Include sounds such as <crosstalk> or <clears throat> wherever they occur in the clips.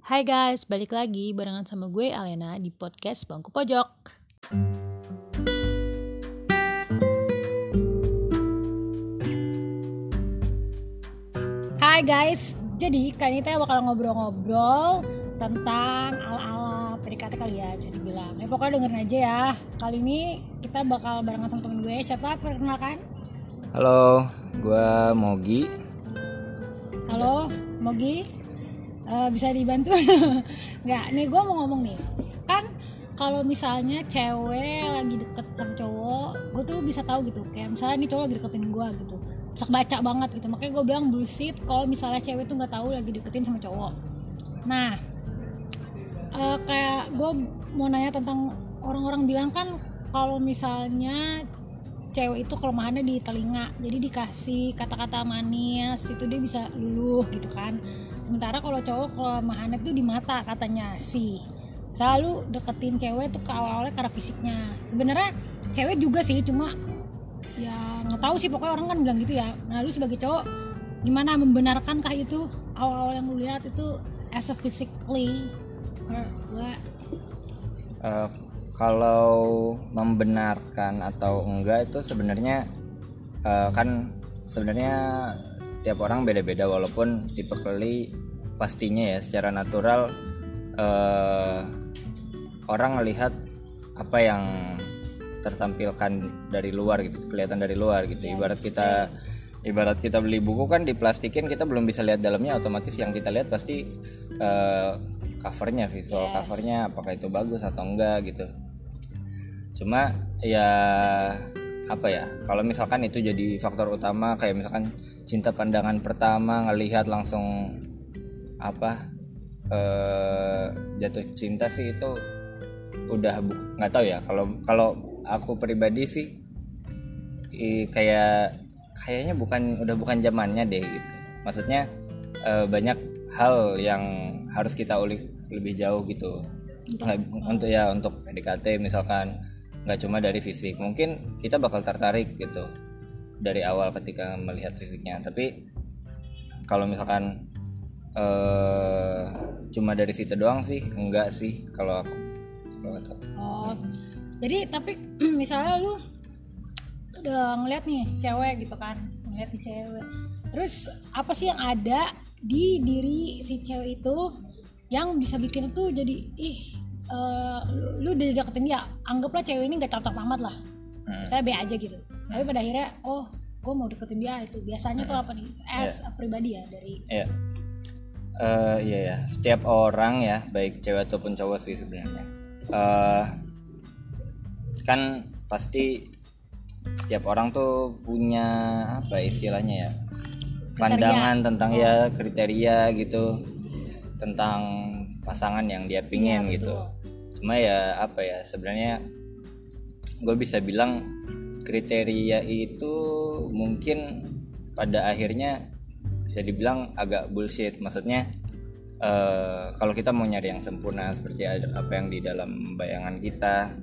Hai guys, balik lagi barengan sama gue Alena di podcast Bangku Pojok. Hai guys, jadi kali ini kita bakal ngobrol-ngobrol tentang ala-ala PDKT kali ya bisa dibilang. Ya pokoknya dengerin aja ya. Kali ini kita bakal barengan sama temen gue. Siapa? Perkenalkan. Halo, gua Mogi. Halo, Mogi. Eh, bisa dibantu? <laughs> Nggak, nih gue mau ngomong nih. Kan kalau misalnya cewek lagi deket sama cowok, gue tuh bisa tahu gitu. Kayak misalnya nih cowok lagi deketin gue gitu. Bisa baca banget gitu. Makanya gue bilang bullshit kalau misalnya cewek tuh nggak tahu lagi deketin sama cowok. Nah, eh, kayak gue mau nanya tentang orang-orang bilang kan kalau misalnya cewek itu kelemahannya di telinga jadi dikasih kata-kata manis itu dia bisa luluh gitu kan sementara kalau cowok kelemahannya tuh di mata katanya sih selalu deketin cewek tuh ke awal-awalnya karena fisiknya. Sebenarnya cewek juga sih cuma ya nggak tahu sih pokoknya orang kan bilang gitu ya. Nah lu sebagai cowok gimana membenarkankah itu? Awal-awal yang lu lihat itu as a physically? Eh, kalau membenarkan atau enggak itu sebenarnya eh, kan sebenarnya tiap orang beda-beda walaupun typically pastinya ya secara natural eh, orang melihat apa yang tertampilkan dari luar gitu kelihatan dari luar gitu. Ya, ibarat kita ibarat kita beli buku kan diplastikin kita belum bisa lihat dalamnya otomatis yang kita lihat pasti eh, covernya visual Yes. covernya apakah itu bagus atau enggak gitu. Cuma ya apa ya kalau misalkan itu jadi faktor utama kayak misalkan cinta pandangan pertama ngelihat langsung apa eh jatuh cinta sih itu udah nggak tahu ya. Kalau kalau aku pribadi sih i- kayak kayaknya bukan udah bukan zamannya deh gitu. Maksudnya eh, banyak hal yang harus kita ulik lebih jauh gitu. Nggak untuk ya untuk PDKT misalkan nggak cuma dari fisik. Mungkin kita bakal tertarik gitu dari awal ketika melihat fisiknya tapi kalau misalkan eh cuma dari situ doang sih enggak sih kalau aku kalau. Oh, jadi tapi <clears throat> misalnya lu udah ngeliat nih cewek gitu kan, ngeliat nih cewek. Terus apa sih yang ada di diri si cewek itu yang bisa bikin itu jadi ih eh, lu, lu udah deketin dia, anggaplah cewek ini nggak cocok amat lah. Hmm. Saya B aja gitu. Tapi pada akhirnya oh gue mau deketin dia itu biasanya tuh apa nih as a pribadi ya dari Iya. Eh, iya ya, setiap orang ya, baik cewek ataupun cowok sih sebenarnya. Eh, kan pasti setiap orang tuh punya apa istilahnya ya? Pandangan tentang ya kriteria gitu tentang pasangan yang dia pingin Iya, gitu. Cuma ya apa ya sebenarnya gue bisa bilang kriteria itu mungkin pada akhirnya bisa dibilang agak bullshit maksudnya eh, kalau kita mau nyari yang sempurna seperti apa yang di dalam bayangan kita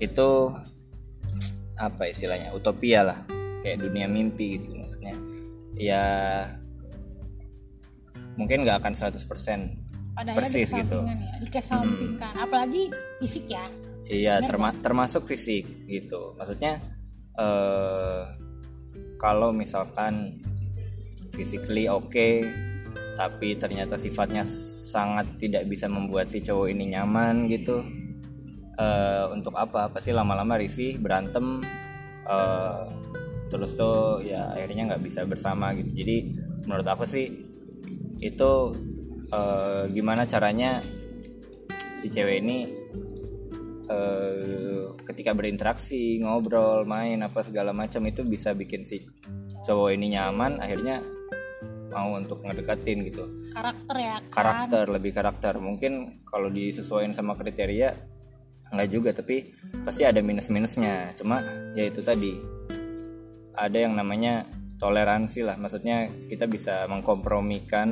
itu apa istilahnya utopia lah kayak dunia mimpi gitu maksudnya ya mungkin nggak akan 100% pada Persis gitu. ya, dikesampingkan. Apalagi fisik ya. Iya, terma- termasuk fisik gitu. Maksudnya eh kalau misalkan physically oke, tapi ternyata sifatnya sangat tidak bisa membuat si cowok ini nyaman gitu. eh untuk apa? Pasti lama-lama risih, berantem, eh terus tuh ya akhirnya nggak bisa bersama gitu. Jadi menurut aku sih itu eh, gimana caranya si cewek ini eh, ketika berinteraksi ngobrol main apa segala macam itu bisa bikin si cowok ini nyaman akhirnya mau untuk ngedekatin gitu. Karakter ya kan. karakter lebih karakter. Mungkin kalau disesuaikan sama kriteria nggak juga tapi pasti ada minus minusnya cuma ya itu tadi. Ada yang namanya toleransi lah. Maksudnya kita bisa mengkompromikan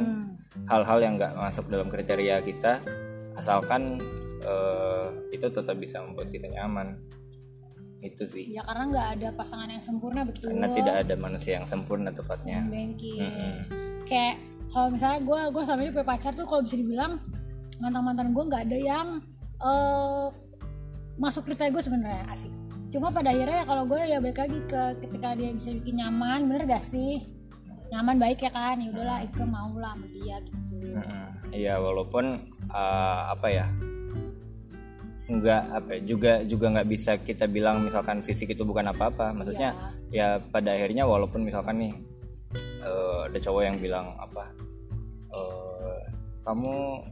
Hmm. hal-hal yang nggak masuk dalam kriteria kita asalkan eh, itu tetap bisa membuat kita nyaman itu sih Ya karena nggak ada pasangan yang sempurna betul. karena tidak ada manusia yang sempurna tepatnya Bengki. Mm-mm. Kayak kalau misalnya gue gue sama dia punya pacar tuh kalau bisa dibilang mantan mantan gue nggak ada yang eh, masuk kriteria gue sebenarnya asik cuma pada akhirnya kalau gue ya balik lagi ke ketika dia bisa bikin nyaman bener gak sih nyaman baik ya kan ya udahlah Ike mau lah sama dia gitu. Iya walaupun eh, apa ya nggak apa ya, juga juga nggak bisa kita bilang misalkan fisik itu bukan apa-apa. Maksudnya ya pada akhirnya walaupun misalkan nih eh, ada cowok yang bilang apa eh, kamu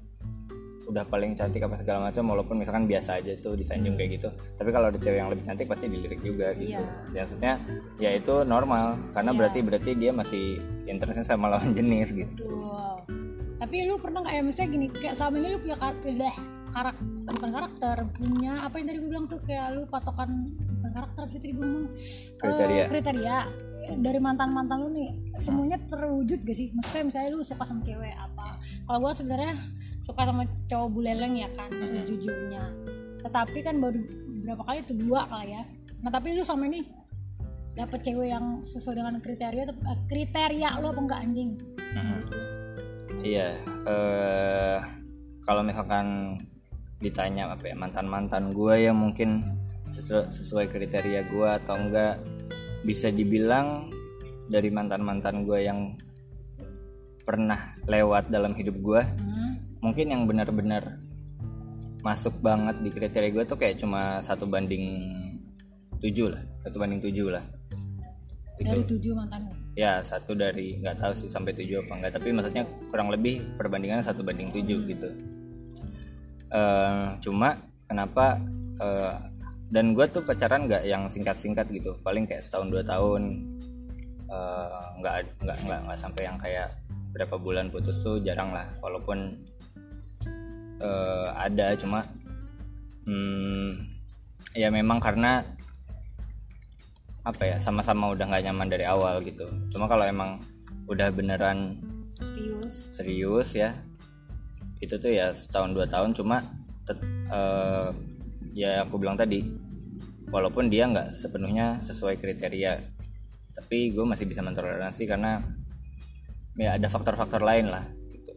udah paling cantik apa segala macam walaupun misalkan biasa aja tuh disanjung kayak gitu. Tapi kalau ada cewek yang lebih cantik pasti dilirik juga gitu. Iya. maksudnya ya itu normal. Karena Iya. berarti berarti dia masih interestnya sama lawan jenis gitu. Betul. Tapi lu pernah nggak ya misalnya gini kayak selama ini lu punya karakter deh karakter bukan karakter punya apa yang tadi gue bilang tuh kayak lu patokan bukan karakter sih tadi gue ngomong Kriteria. Eh, kriteria. Dari mantan mantan lu nih semuanya terwujud gak sih? Maksudnya misalnya lu suka sama cewek apa? Kalau gue sebenarnya suka sama cowok buleleng ya kan sejujurnya. Tetapi kan baru berapa kali tuh dua kali ya. Nah tapi lu sama ini dapet cewek yang sesuai dengan kriteria atau eh, kriteria lu apa enggak anjing? Mm-mm. Iya, eh kalau misalkan ditanya apa ya mantan mantan gue yang mungkin sesu- sesuai kriteria gue atau enggak. Bisa dibilang dari mantan mantan gue yang pernah lewat dalam hidup gue Hmm. mungkin yang benar-benar masuk banget di kriteria gue tuh kayak cuma satu banding tujuh lah satu banding tujuh lah. Dari tujuh mantan ya satu dari nggak tahu sih sampai tujuh apa enggak tapi maksudnya kurang lebih perbandingan satu banding tujuh gitu Eh, cuma kenapa eh, dan gue tuh pacaran nggak yang singkat-singkat gitu. Paling kayak setahun dua tahun. Eh, nggak nggak nggak nggak sampai yang kayak berapa bulan putus tuh jarang lah. Walaupun eh, ada cuma hmm, ya memang karena apa ya sama-sama udah nggak nyaman dari awal gitu. Cuma kalau emang udah beneran serius. serius ya itu tuh ya setahun dua tahun. Cuma tet- eh, ya aku bilang tadi walaupun dia nggak sepenuhnya sesuai kriteria tapi gue masih bisa mentoleransi karena ya ada faktor-faktor lain lah gitu.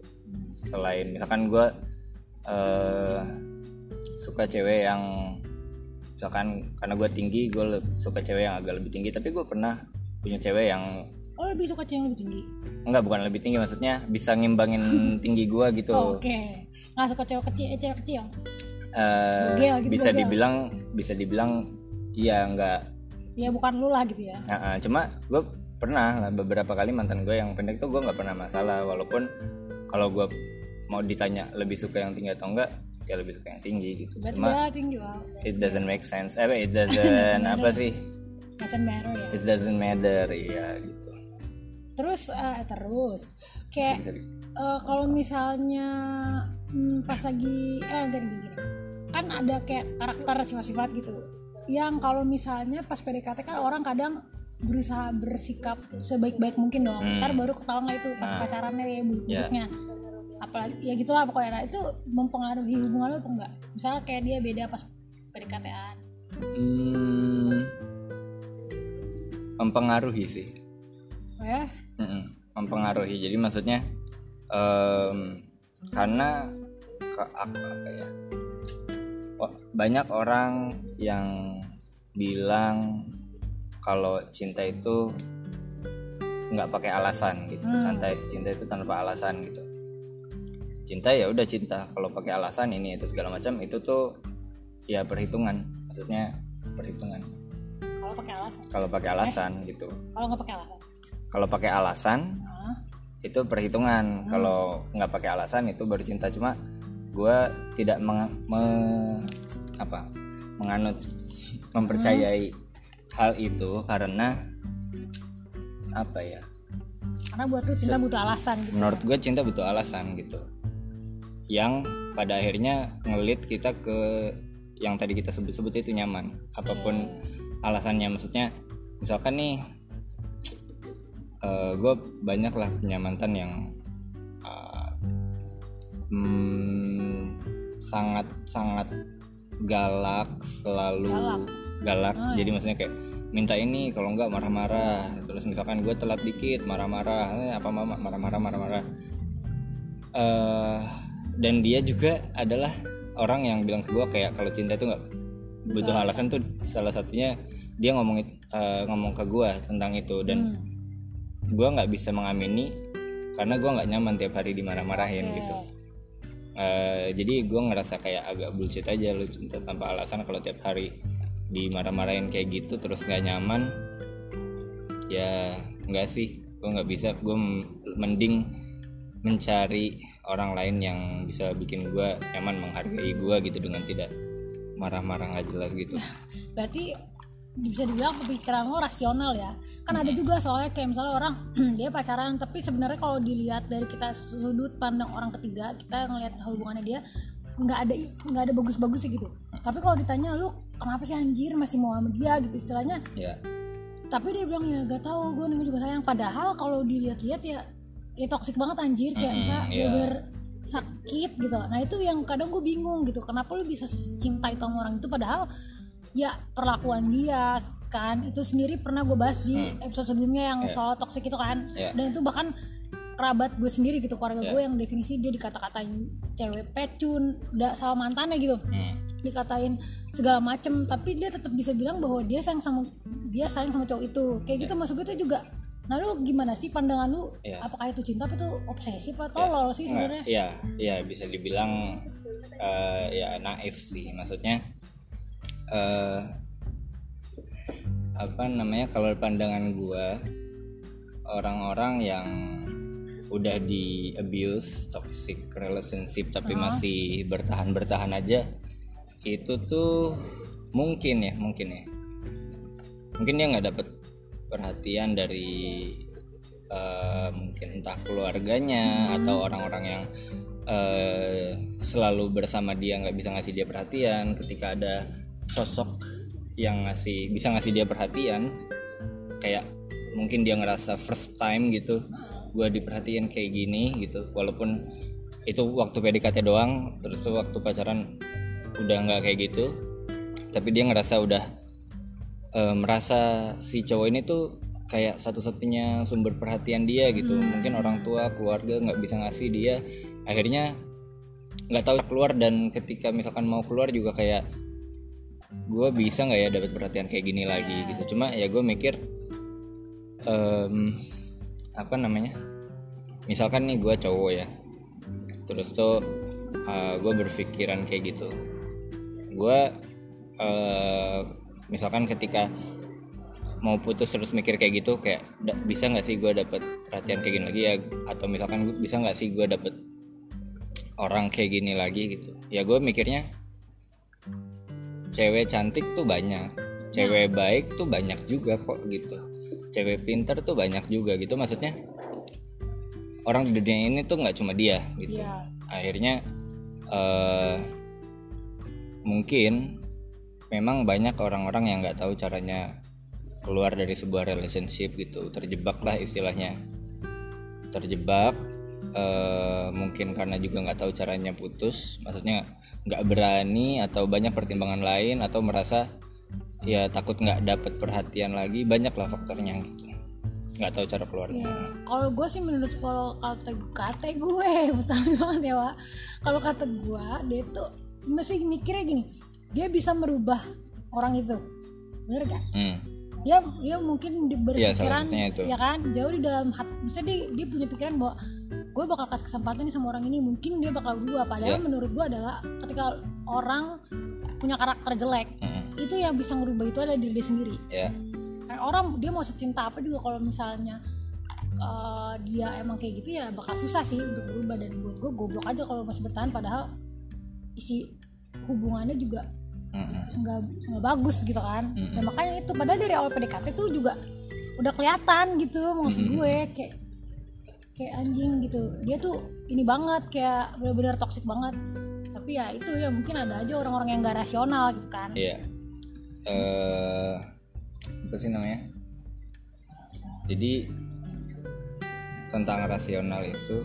Selain misalkan gue eh, suka cewek yang misalkan karena gue tinggi gue suka cewek yang agak lebih tinggi tapi gue pernah punya cewek yang oh lebih suka cewek yang lebih tinggi? Enggak bukan lebih tinggi maksudnya bisa ngimbangin <laughs> tinggi gua gitu. Oh, oke. Nggak suka cewek kecil eh, cewek kecil? Eh, Bogel gitu, bisa bogel. dibilang bisa dibilang iya enggak ya bukan lu lah gitu ya. Nah, eh, cuma gue pernah beberapa kali mantan gue yang pendek tuh gue nggak pernah masalah walaupun kalau gue mau ditanya lebih suka yang tinggi atau enggak ya lebih suka yang tinggi gitu. Berarti cuma tinggi wow it doesn't make sense. Eh it <laughs> doesn't apa sih? doesn't matter ya. It doesn't matter iya gitu terus eh, terus kayak eh, kalau misalnya hmm, pas lagi eh gini, gini kan ada kayak karakter sifat-sifat gitu. Yang kalau misalnya pas PDKT kan orang kadang berusaha bersikap sebaik-baik mungkin dong. Hmm. ntar baru ketahuan lah itu pas Nah. pacarannya ya busuk-busuknya apalagi ya gitulah pokoknya. Nah, itu mempengaruhi hubungan lo apa enggak? Misalnya kayak dia beda pas PDKT-an Hmm, mempengaruhi sih. Ya Mempengaruhi. Jadi maksudnya em, karena ke, apa, apa ya banyak orang yang bilang kalau cinta itu nggak pakai alasan gitu. Hmm. santai cinta itu tanpa alasan gitu. Cinta ya udah cinta. Kalau pakai alasan ini itu segala macam itu tuh ya perhitungan. Maksudnya perhitungan. Kalau pakai alasan. Kalau pakai alasan gitu. Kalau nggak pakai alasan kalau pakai alasan Hah? itu perhitungan. Kalau nggak pakai alasan itu baru cinta cuma gue tidak meng, me- apa menganut <laughs> mempercayai hal itu karena apa ya? Karena buat lu cinta butuh alasan gitu. menurut gue cinta butuh alasan gitu. Yang pada akhirnya ngelit kita ke yang tadi kita sebut-sebut itu nyaman. Apa pun alasannya. Maksudnya misalkan nih gue banyak lah punya mantan yang uh, hmm, sangat sangat galak selalu Galak. galak, Oh, jadi maksudnya kayak minta ini kalau enggak marah-marah. Terus misalkan gue telat dikit marah-marah. Eh, apa mama marah-marah marah-marah. Eh dan dia juga adalah orang yang bilang ke gue kayak kalau cinta itu nggak butuh alasan tuh. Salah satunya dia ngomong eh, ngomong ke gue tentang itu. Dan Hmm. Gue nggak bisa mengamini karena gue nggak nyaman tiap hari dimarah-marahin gitu. Eh, jadi gue ngerasa kayak agak bullshit aja lu cinta tanpa alasan kalau tiap hari dimarah-marahin kayak gitu terus nggak nyaman ya nggak sih. Gue nggak bisa. Gue mending mencari orang lain yang bisa bikin gue nyaman menghargai gue gitu dengan tidak marah-marah nggak jelas gitu. <laughs> Berarti bisa dibilang pemikiran lo rasional ya. Kan ada juga soalnya kayak misalnya orang <clears throat> dia pacaran tapi sebenarnya kalau dilihat dari kita sudut pandang orang ketiga kita ngelihat hubungannya dia nggak ada nggak ada bagus-bagus gitu. Tapi kalau ditanya lu kenapa sih anjir masih mau sama dia? gitu istilahnya. Ya tapi dia bilang ya gak tahu gue namanya juga sayang. Padahal kalau dilihat-lihat ya ya toksik banget anjir. Kayak Mm-mm, misalnya iya. bener sakit gitu. Nah itu yang kadang gue bingung gitu. Kenapa lu bisa cinta itu sama orang itu? Padahal ya perlakuan dia kan itu sendiri pernah gue bahas di episode sebelumnya yang Iya. soal toksik itu kan Iya. dan itu bahkan kerabat gue sendiri gitu keluarga Iya. gue yang definisi dia dikata-katain cewek pecun udah sama mantannya gitu Hmm. dikatain segala macem tapi dia tetap bisa bilang bahwa dia sayang sama dia sayang sama cowok itu kayak gitu maksud gue juga nah lu gimana sih pandangan lu Iya. apakah itu cinta apa itu obsesif atau tolol sih sebenarnya Iya, iya bisa dibilang eh, ya naif sih. Maksudnya eh apa namanya kalau pandangan gua orang-orang yang udah di abuse toxic relationship tapi masih bertahan-bertahan aja itu tuh mungkin ya mungkin ya. Mungkin dia nggak dapet perhatian dari eh, mungkin entah keluarganya atau orang-orang yang eh, selalu bersama dia nggak bisa ngasih dia perhatian ketika ada sosok yang ngasih bisa ngasih dia perhatian. Kayak mungkin dia ngerasa first time gitu gue diperhatiin kayak gini gitu. Walaupun itu waktu PDKT doang terus waktu pacaran udah nggak kayak gitu. Tapi dia ngerasa udah eh, merasa si cowok ini tuh kayak satu-satunya sumber perhatian dia gitu. Mungkin orang tua keluarga nggak bisa ngasih dia. Akhirnya nggak tahu keluar dan ketika misalkan mau keluar juga kayak gue bisa nggak ya dapat perhatian kayak gini lagi gitu? Cuma ya gue mikir em, apa namanya? Misalkan nih gue cowok ya terus tuh gue berpikiran kayak gitu. Gue eh, misalkan ketika mau putus terus mikir kayak gitu kayak bisa nggak sih gue dapet perhatian kayak gini lagi ya? Atau misalkan bisa nggak sih gue dapet orang kayak gini lagi? gitu. Ya gue mikirnya cewek cantik tuh banyak. Cewek baik tuh banyak juga kok gitu. Cewek pinter tuh banyak juga gitu. Maksudnya orang di dunia ini tuh nggak cuma dia gitu. Iya. akhirnya eh mungkin memang banyak orang-orang yang nggak tahu caranya keluar dari sebuah relationship gitu. Terjebak lah istilahnya. Terjebak eh, mungkin karena juga nggak tahu caranya putus. Maksudnya nggak berani atau banyak pertimbangan lain atau merasa ya takut nggak dapet perhatian lagi banyak lah faktornya gitu nggak tahu cara keluarnya Ya, kalau gue sih menurut kalau kata kata gue <laughs> betul banget ya Wak. kalau kata gue dia tuh mesti mikirnya gini dia bisa merubah orang itu bener gak hmm. dia dia mungkin Iya, berpikiran itu. ya kan jauh di dalam hati misalnya dia, dia punya pikiran bahwa gue bakal kasih kesempatan nih sama orang ini mungkin dia bakal berubah padahal Iya. menurut gue adalah ketika orang punya karakter jelek Hmm. itu yang bisa ngerubah itu adalah diri dia sendiri. Ya Kayak orang dia mau secinta apa juga kalau misalnya eh, dia emang kayak gitu ya bakal susah sih untuk berubah. Dan buat gue goblok aja kalau masih bertahan padahal isi hubungannya juga nggak nggak bagus gitu kan. Mm-mm. dan makanya itu padahal dari awal PDKT tuh juga udah kelihatan gitu maksud gue kayak kayak anjing gitu dia tuh ini banget kayak benar-benar toksik banget tapi ya itu ya mungkin ada aja orang-orang yang gak rasional gitu kan Iya. Eh apa sih namanya? Jadi tentang rasional itu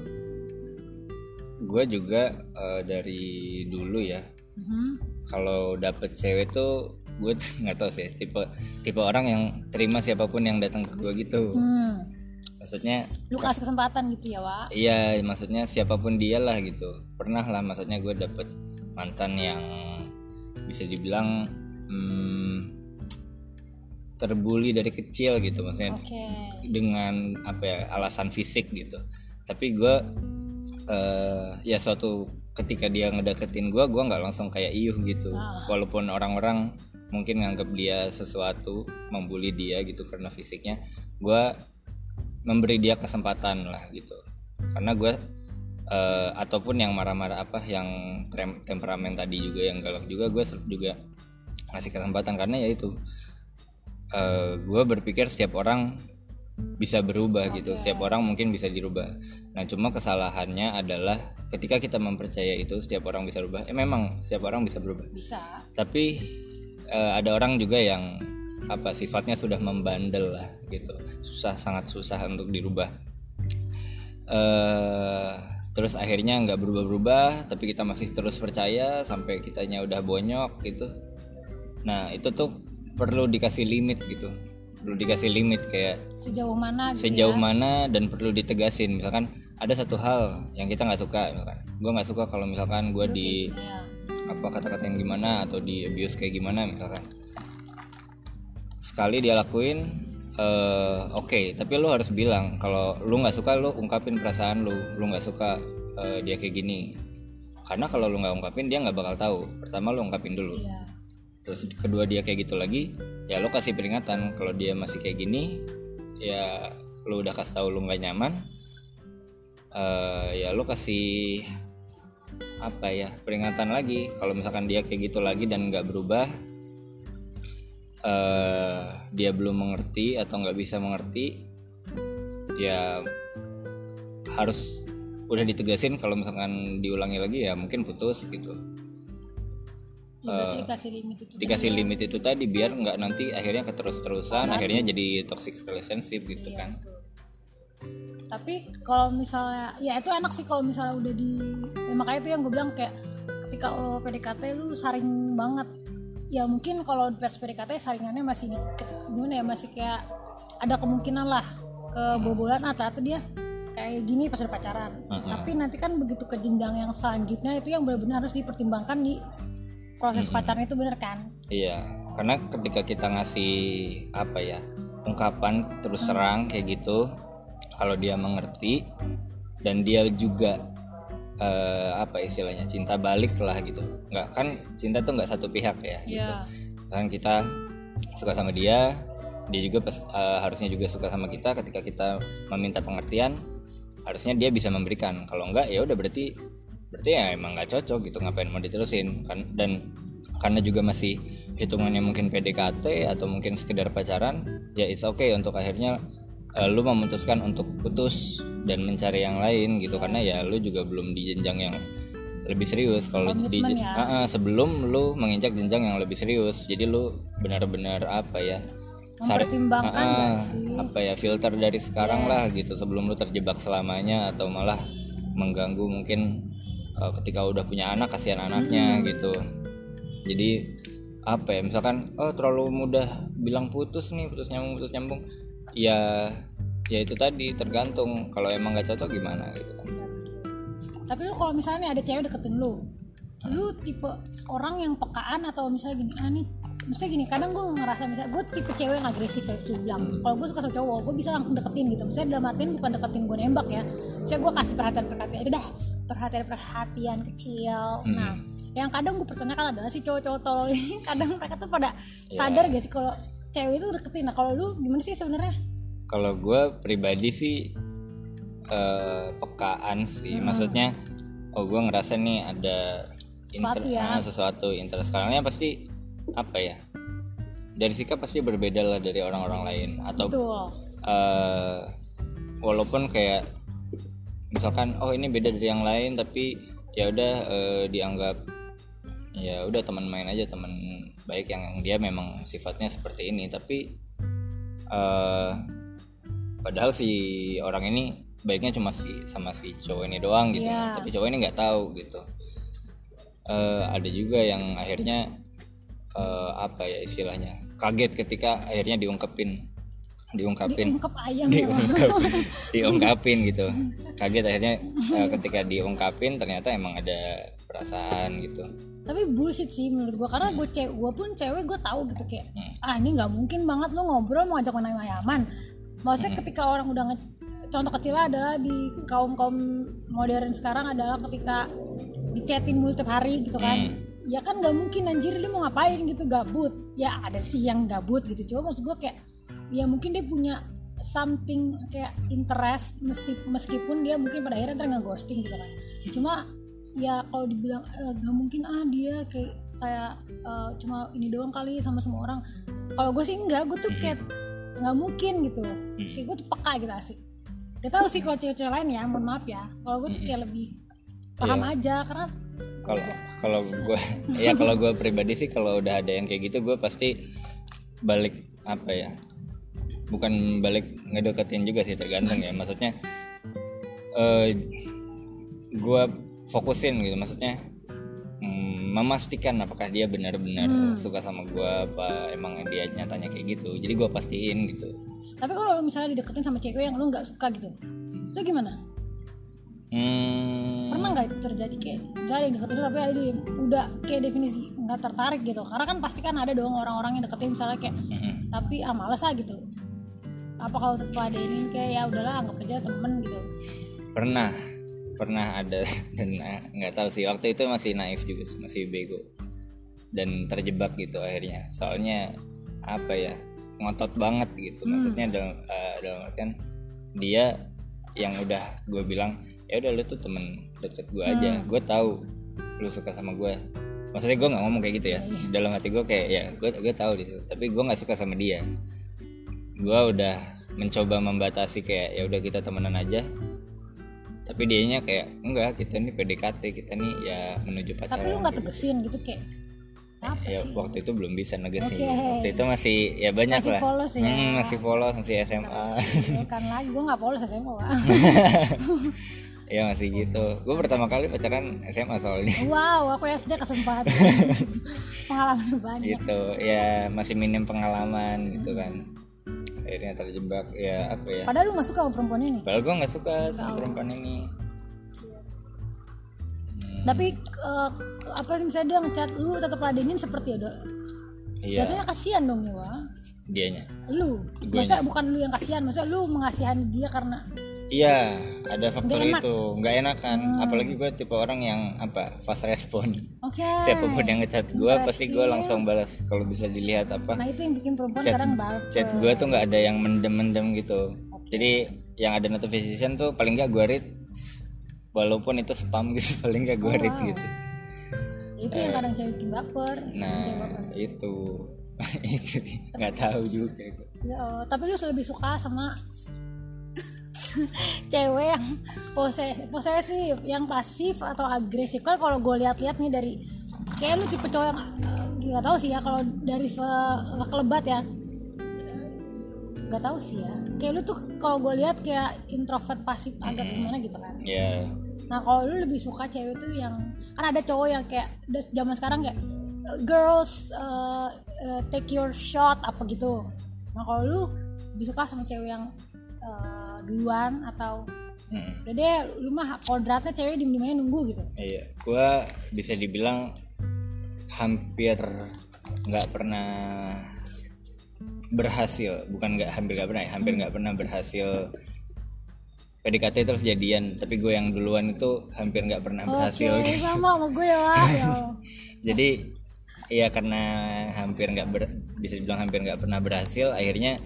gue juga eh, dari dulu ya Mhm. kalau dapet cewek tuh gue <laughs> nggak tahu sih tipe tipe orang yang terima siapa pun yang datang ke gue gitu Hmm. Maksudnya lu kasih kesempatan gitu ya Wak? Iya maksudnya siapa pun dia lah gitu. Pernah lah maksudnya gue dapet mantan yang bisa dibilang hmm, terbuli dari kecil gitu maksudnya oke. dengan apa ya alasan fisik gitu. Tapi gue eh, ya suatu ketika dia ngedeketin gue gue nggak langsung kayak iuh gitu. Ah. walaupun orang-orang mungkin nganggap dia sesuatu membuli dia gitu karena fisiknya gue memberi dia kesempatan lah gitu. Karena gue eh, ataupun yang marah-marah apa yang temperamen tadi juga yang galak juga gue juga ngasih kesempatan. Karena ya itu gue berpikir setiap orang bisa berubah gitu. Setiap orang mungkin bisa dirubah. Nah cuma kesalahannya adalah ketika kita mempercaya itu setiap orang bisa berubah eh memang setiap orang bisa berubah. Bisa. Tapi eh, ada orang juga yang apa sifatnya sudah membandel lah gitu. Susah sangat susah untuk dirubah. Eh terus akhirnya nggak berubah-berubah tapi kita masih terus percaya sampai kitanya udah bonyok gitu. Nah itu tuh perlu dikasih limit gitu. Perlu dikasih limit kayak sejauh mana gitu sejauh ya mana dan perlu ditegasin. Misalkan ada satu hal yang kita nggak suka misalkan. Gue nggak suka kalau misalkan gue di apa kata-kata yang gimana atau di abuse kayak gimana misalkan sekali dia lakuin eh, oke tapi lu harus bilang kalau lu nggak suka lu ungkapin perasaan lu lu nggak suka eh, dia kayak gini. Karena kalau lu nggak ungkapin dia nggak bakal tahu. Pertama lu ungkapin dulu. Iya. Terus kedua dia kayak gitu lagi ya lo kasih peringatan kalau dia masih kayak gini ya lo udah kasih tahu lo nggak nyaman eh ya lo kasih apa ya peringatan lagi. Kalau misalkan dia kayak gitu lagi dan nggak berubah eh dia belum mengerti atau nggak bisa mengerti ya harus udah ditegasin kalau misalkan diulangi lagi ya mungkin putus gitu. Ya, berarti dikasih limit itu dikasih limit itu tadi biar nggak nanti akhirnya keterus-terusan akhirnya jadi toxic relationship gitu Iya, kan. betul. tapi kalau misalnya ya itu enak sih kalau misalnya udah di ya makanya itu yang gue bilang kayak ketika lo PDKT lu saring banget ya mungkin kalau di pers PDKT saringannya masih di, gimana ya masih kayak ada kemungkinan lah kebobolan atau atau dia kayak gini pas udah pacaran. Mm-mm. tapi nanti kan begitu ke jenjang yang selanjutnya itu yang benar-benar harus dipertimbangkan di proses pacaran itu bener kan? Iya karena ketika kita ngasih apa ya ungkapan terus terang kayak gitu kalau dia mengerti dan dia juga eh, apa istilahnya cinta balik lah gitu. Nggak kan cinta tuh nggak satu pihak ya gitu. Iya. kan kita suka sama dia dia juga pas- eh, harusnya juga suka sama kita. Ketika kita meminta pengertian harusnya dia bisa memberikan. Kalau enggak ya udah berarti berarti ya emang nggak cocok gitu ngapain mau diterusin? Kan dan karena juga masih hitungannya mungkin PDKT atau mungkin sekedar pacaran ya it's okay untuk akhirnya eh, lu memutuskan untuk putus dan mencari yang lain gitu karena ya lu juga belum di jenjang yang lebih serius kalau di ya. Ah, ah, sebelum lu menginjak jenjang yang lebih serius jadi lu benar-benar apa ya ah, nggak sih? apa ya filter dari sekarang lah gitu sebelum lu terjebak selamanya atau malah mengganggu mungkin uh, ketika udah punya anak kasihan anaknya Hmm. gitu jadi apa ya misalkan oh terlalu mudah bilang putus nih putus nyambung putus nyambung ya ya itu tadi tergantung kalau emang nggak cocok gimana gitu kan. Tapi lu kalau misalnya ada cewek deketin lu lu tipe orang yang pekaan atau misalnya gini ah nih misalnya gini kadang gue ngerasa misalnya gue tipe cewek yang agresif ya bisa bilang. Kalau gue suka sama cowok gue bisa langsung deketin gitu. Misalnya dalam artian bukan deketin gue nembak ya. Misalnya gue kasih perhatian perhatian itu dah perhatian perhatian kecil nah yang kadang gue pertanyakan adalah si cowok-cowok tolol ini <laughs> kadang mereka tuh pada sadar gak sih kalau cewek itu deketin. Nah kalau lu gimana sih sebenarnya kalau gue pribadi sih eh, pekaan sih. Maksudnya oh gue ngerasa nih ada Sesuatu ya. ah, sesuatu interest. Sekarangnya pasti apa ya dari sikap pasti berbeda lah dari orang-orang lain. Atau tuh eh, walaupun kayak misalkan oh ini beda dari yang lain tapi ya udah eh, dianggap ya udah teman main aja teman baik yang dia memang sifatnya seperti ini. Tapi eh padahal si orang ini baiknya cuma si sama si cowok ini doang gitu. Iya. tapi cowok ini nggak tahu gitu. Eh, ada juga yang akhirnya eh, apa ya istilahnya kaget ketika akhirnya diungkepin diungkapin. Diungkep ayam. Ya diungkapin. <laughs> Diungkapin gitu. Kaget akhirnya eh, ketika diungkapin ternyata emang ada perasaan gitu. Tapi bullshit sih menurut gua. Karena gue cewek gue pun cewek gue tahu gitu kayak Hmm. ah ini nggak mungkin banget lo ngobrol mau ngajak main ayaman maksudnya Hmm. ketika orang udah nge contoh kecilnya adalah di kaum kaum modern sekarang adalah ketika dicetin mulu tiap hari gitu kan. Hmm. ya kan nggak mungkin anjir dia mau ngapain gitu gabut. Ya ada sih yang gabut gitu coba maksud gue kayak ya mungkin dia punya something kayak interest mesti meskipun dia mungkin pada akhirnya ntar nggak ghosting gitu kan. Cuma ya kalau dibilang "Eh, nggak mungkin ah dia kayak kayak eh, cuma ini doang kali sama semua orang. Kalau gue sih enggak gue tuh kayak nggak mungkin gitu. Kayak gue tuh peka gitu asik. Gak tahu sih kalau cewek-cewek lain ya mohon maaf ya. Kalau gue tuh kayak lebih paham Iya. aja karena kalau kalau gue <laughs> ya kalau gue pribadi sih kalau udah ada yang kayak gitu gue pasti balik apa ya bukan balik ngedeketin juga sih tergantung ya. Maksudnya eh gue fokusin gitu. Maksudnya memastikan apakah dia benar-benar suka sama gue apa emang dia nyatanya kayak gitu. Jadi gue pastiin gitu. Tapi kalau misalnya dideketin sama cewek yang lu nggak suka gitu lu gimana? Hmm, pernah nggak itu terjadi kayak misalnya yang deketin tapi ada udah kayak definisi nggak tertarik gitu? Karena kan pasti kan ada dong orang-orang yang deketin misalnya kayak mm-mm. tapi ah males ah gitu. Apa kalau tetap ada ini kayak ya udahlah anggap aja temen gitu. Pernah pernah ada <laughs> dan eh, nggak tahu sih. Waktu itu masih naif juga sih, masih bego dan terjebak gitu akhirnya. Soalnya apa ya ngotot banget gitu. Maksudnya dalam eh, dalam artian dia yang udah gue bilang ya udah lu tuh temen deket gue aja. Gue tahu lu suka sama gue maksudnya gue nggak ngomong kayak gitu ya. Dalam hati gue kayak ya gue gue tahu di situ tapi gue nggak suka sama dia. Gue udah mencoba membatasi kayak ya udah kita temenan aja tapi dianya kayak enggak kita nih PDKT kita nih ya menuju pacaran tapi lu nggak kayak tegesin gitu kayak apa gitu. ya sih? waktu itu belum bisa negesin. Oke. waktu itu masih ya banyak Masih lah. polos ya. Hmm, masih polos masih SMA kan lagi gue nggak polos SMA <laughs> ya masih gitu. Gue pertama kali pacaran SMA soalnya. <laughs> Wow aku SD kesempatan <laughs> pengalaman banyak. Gitu ya masih minim pengalaman gitu kan akhirnya terjebak ya apa ya? Padahal lu nggak suka sama perempuan ini. Padahal gue nggak suka sama perempuan ini. Tapi eh, apa misalnya dia ngechat lu tetap ladenin seperti ada iya. Jatuhnya kasihan dong ya Wak. dianya. Lu. Masa bukan lu yang kasihan masa lu mengasihani dia karena Iya, ada faktor enak. itu. Nggak enak kan? Apalagi gue tipe orang yang apa fast respon. oke Siapa pun yang ngechat gue pasti gue langsung balas. Kalau bisa dilihat apa nah itu yang bikin perempuan chat sekarang baper chat gue tuh nggak ada yang mendem-mendem gitu. Jadi yang ada notification tuh paling nggak gue read. Walaupun itu spam gitu, <laughs> paling nggak gue read gitu. itu yang kadang cewek bikin baper Nah itu <laughs> itu nggak tahu juga. Ya tapi lu lebih suka sama <laughs> cewek yang pose posesif, yang pasif atau agresif. Kan kalau gue lihat-lihat nih dari kayak lu tipe cowok yang eh, nggak tahu sih ya kalau dari se sekelebat ya. Nggak tahu sih ya. Kayak lu tuh kalau gue lihat kayak introvert pasif agak gimana gitu kan. Ya Nah kalau lu lebih suka cewek tuh yang kan ada cowok yang kayak udah zaman sekarang kayak "Uh, girls uh, uh, take your shot apa gitu. Nah kalau lu lebih suka sama cewek yang uh, duluan atau hmm. udah deh lu mah kodratnya cewek di nunggu gitu. Iya, gua bisa dibilang hampir nggak pernah berhasil, bukan nggak hampir nggak pernah, ya, hampir nggak pernah berhasil PDKT terus jadian, tapi gue yang duluan itu hampir nggak pernah berhasil. Oke sama sama gue ya. Ya. <laughs> Jadi ya karena hampir nggak ber, bisa dibilang hampir nggak pernah berhasil, akhirnya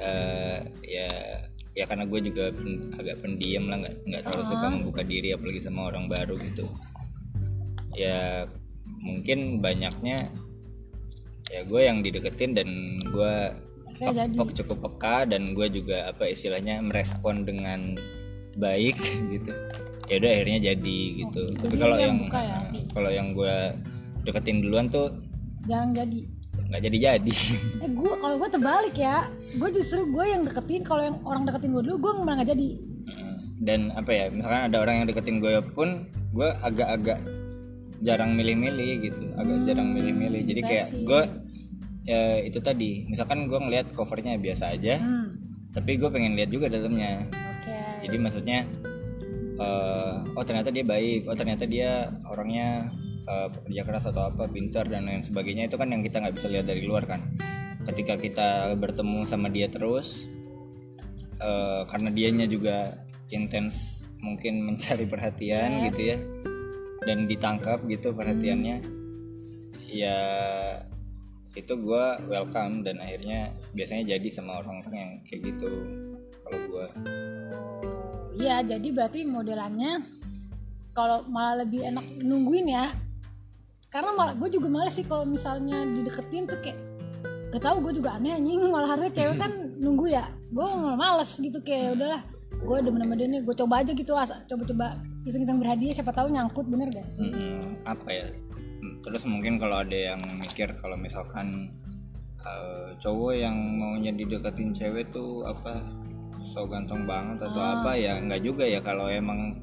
eh, ya ya karena gue juga pen- agak pendiam lah nggak nggak terlalu suka membuka diri apalagi sama orang baru gitu. Ya mungkin banyaknya ya gue yang dideketin dan gue pek- cukup peka dan gue juga apa istilahnya merespon dengan baik <laughs> gitu. Ya udah akhirnya jadi gitu. Tapi jadi kalau yang buka ya? kalau yang gue deketin duluan tuh Jarang jadi. Nggak jadi jadi <laughs> Eh gue kalau gue terbalik ya. Gue justru gue yang deketin kalau yang orang deketin gue dulu gue malah nggak jadi. dan apa ya misalkan ada orang yang deketin gue pun gue agak-agak jarang milih-milih gitu. Agak jarang milih-milih. Jadi kayak Hmm, gue ya itu tadi. Misalkan gue ngeliat covernya biasa aja hmm. tapi gue pengen lihat juga dalamnya. Oke. Jadi maksudnya eh, oh ternyata dia baik. Oh ternyata dia orangnya eh, pekerja keras atau apa pintar dan lain sebagainya itu kan yang kita nggak bisa lihat dari luar kan ketika kita bertemu sama dia terus eh, karena dianya juga intens mungkin <laughs> mencari perhatian Yes. gitu ya dan ditangkap gitu perhatiannya ya itu gua welcome dan akhirnya biasanya jadi sama orang-orang yang kayak gitu kalau gua Oh, iya jadi berarti modelannya kalau malah lebih enak nungguin ya karena malah gue juga males sih kalau misalnya dideketin tuh kayak gak tau gue juga aneh anjing. <laughs> Malah harusnya cewek kan <laughs> nunggu ya. Gue malah males gitu kayak udahlah. Gue demen sama dia nih gue coba aja gitu asa coba-coba iseng-iseng berhadiah siapa tahu nyangkut bener gak sih? Mm-mm, apa ya? Hmm, terus mungkin kalau ada yang mikir kalau misalkan eh, cowok yang maunya dideketin cewek tuh apa so ganteng banget atau apa ya nggak juga ya. Kalau emang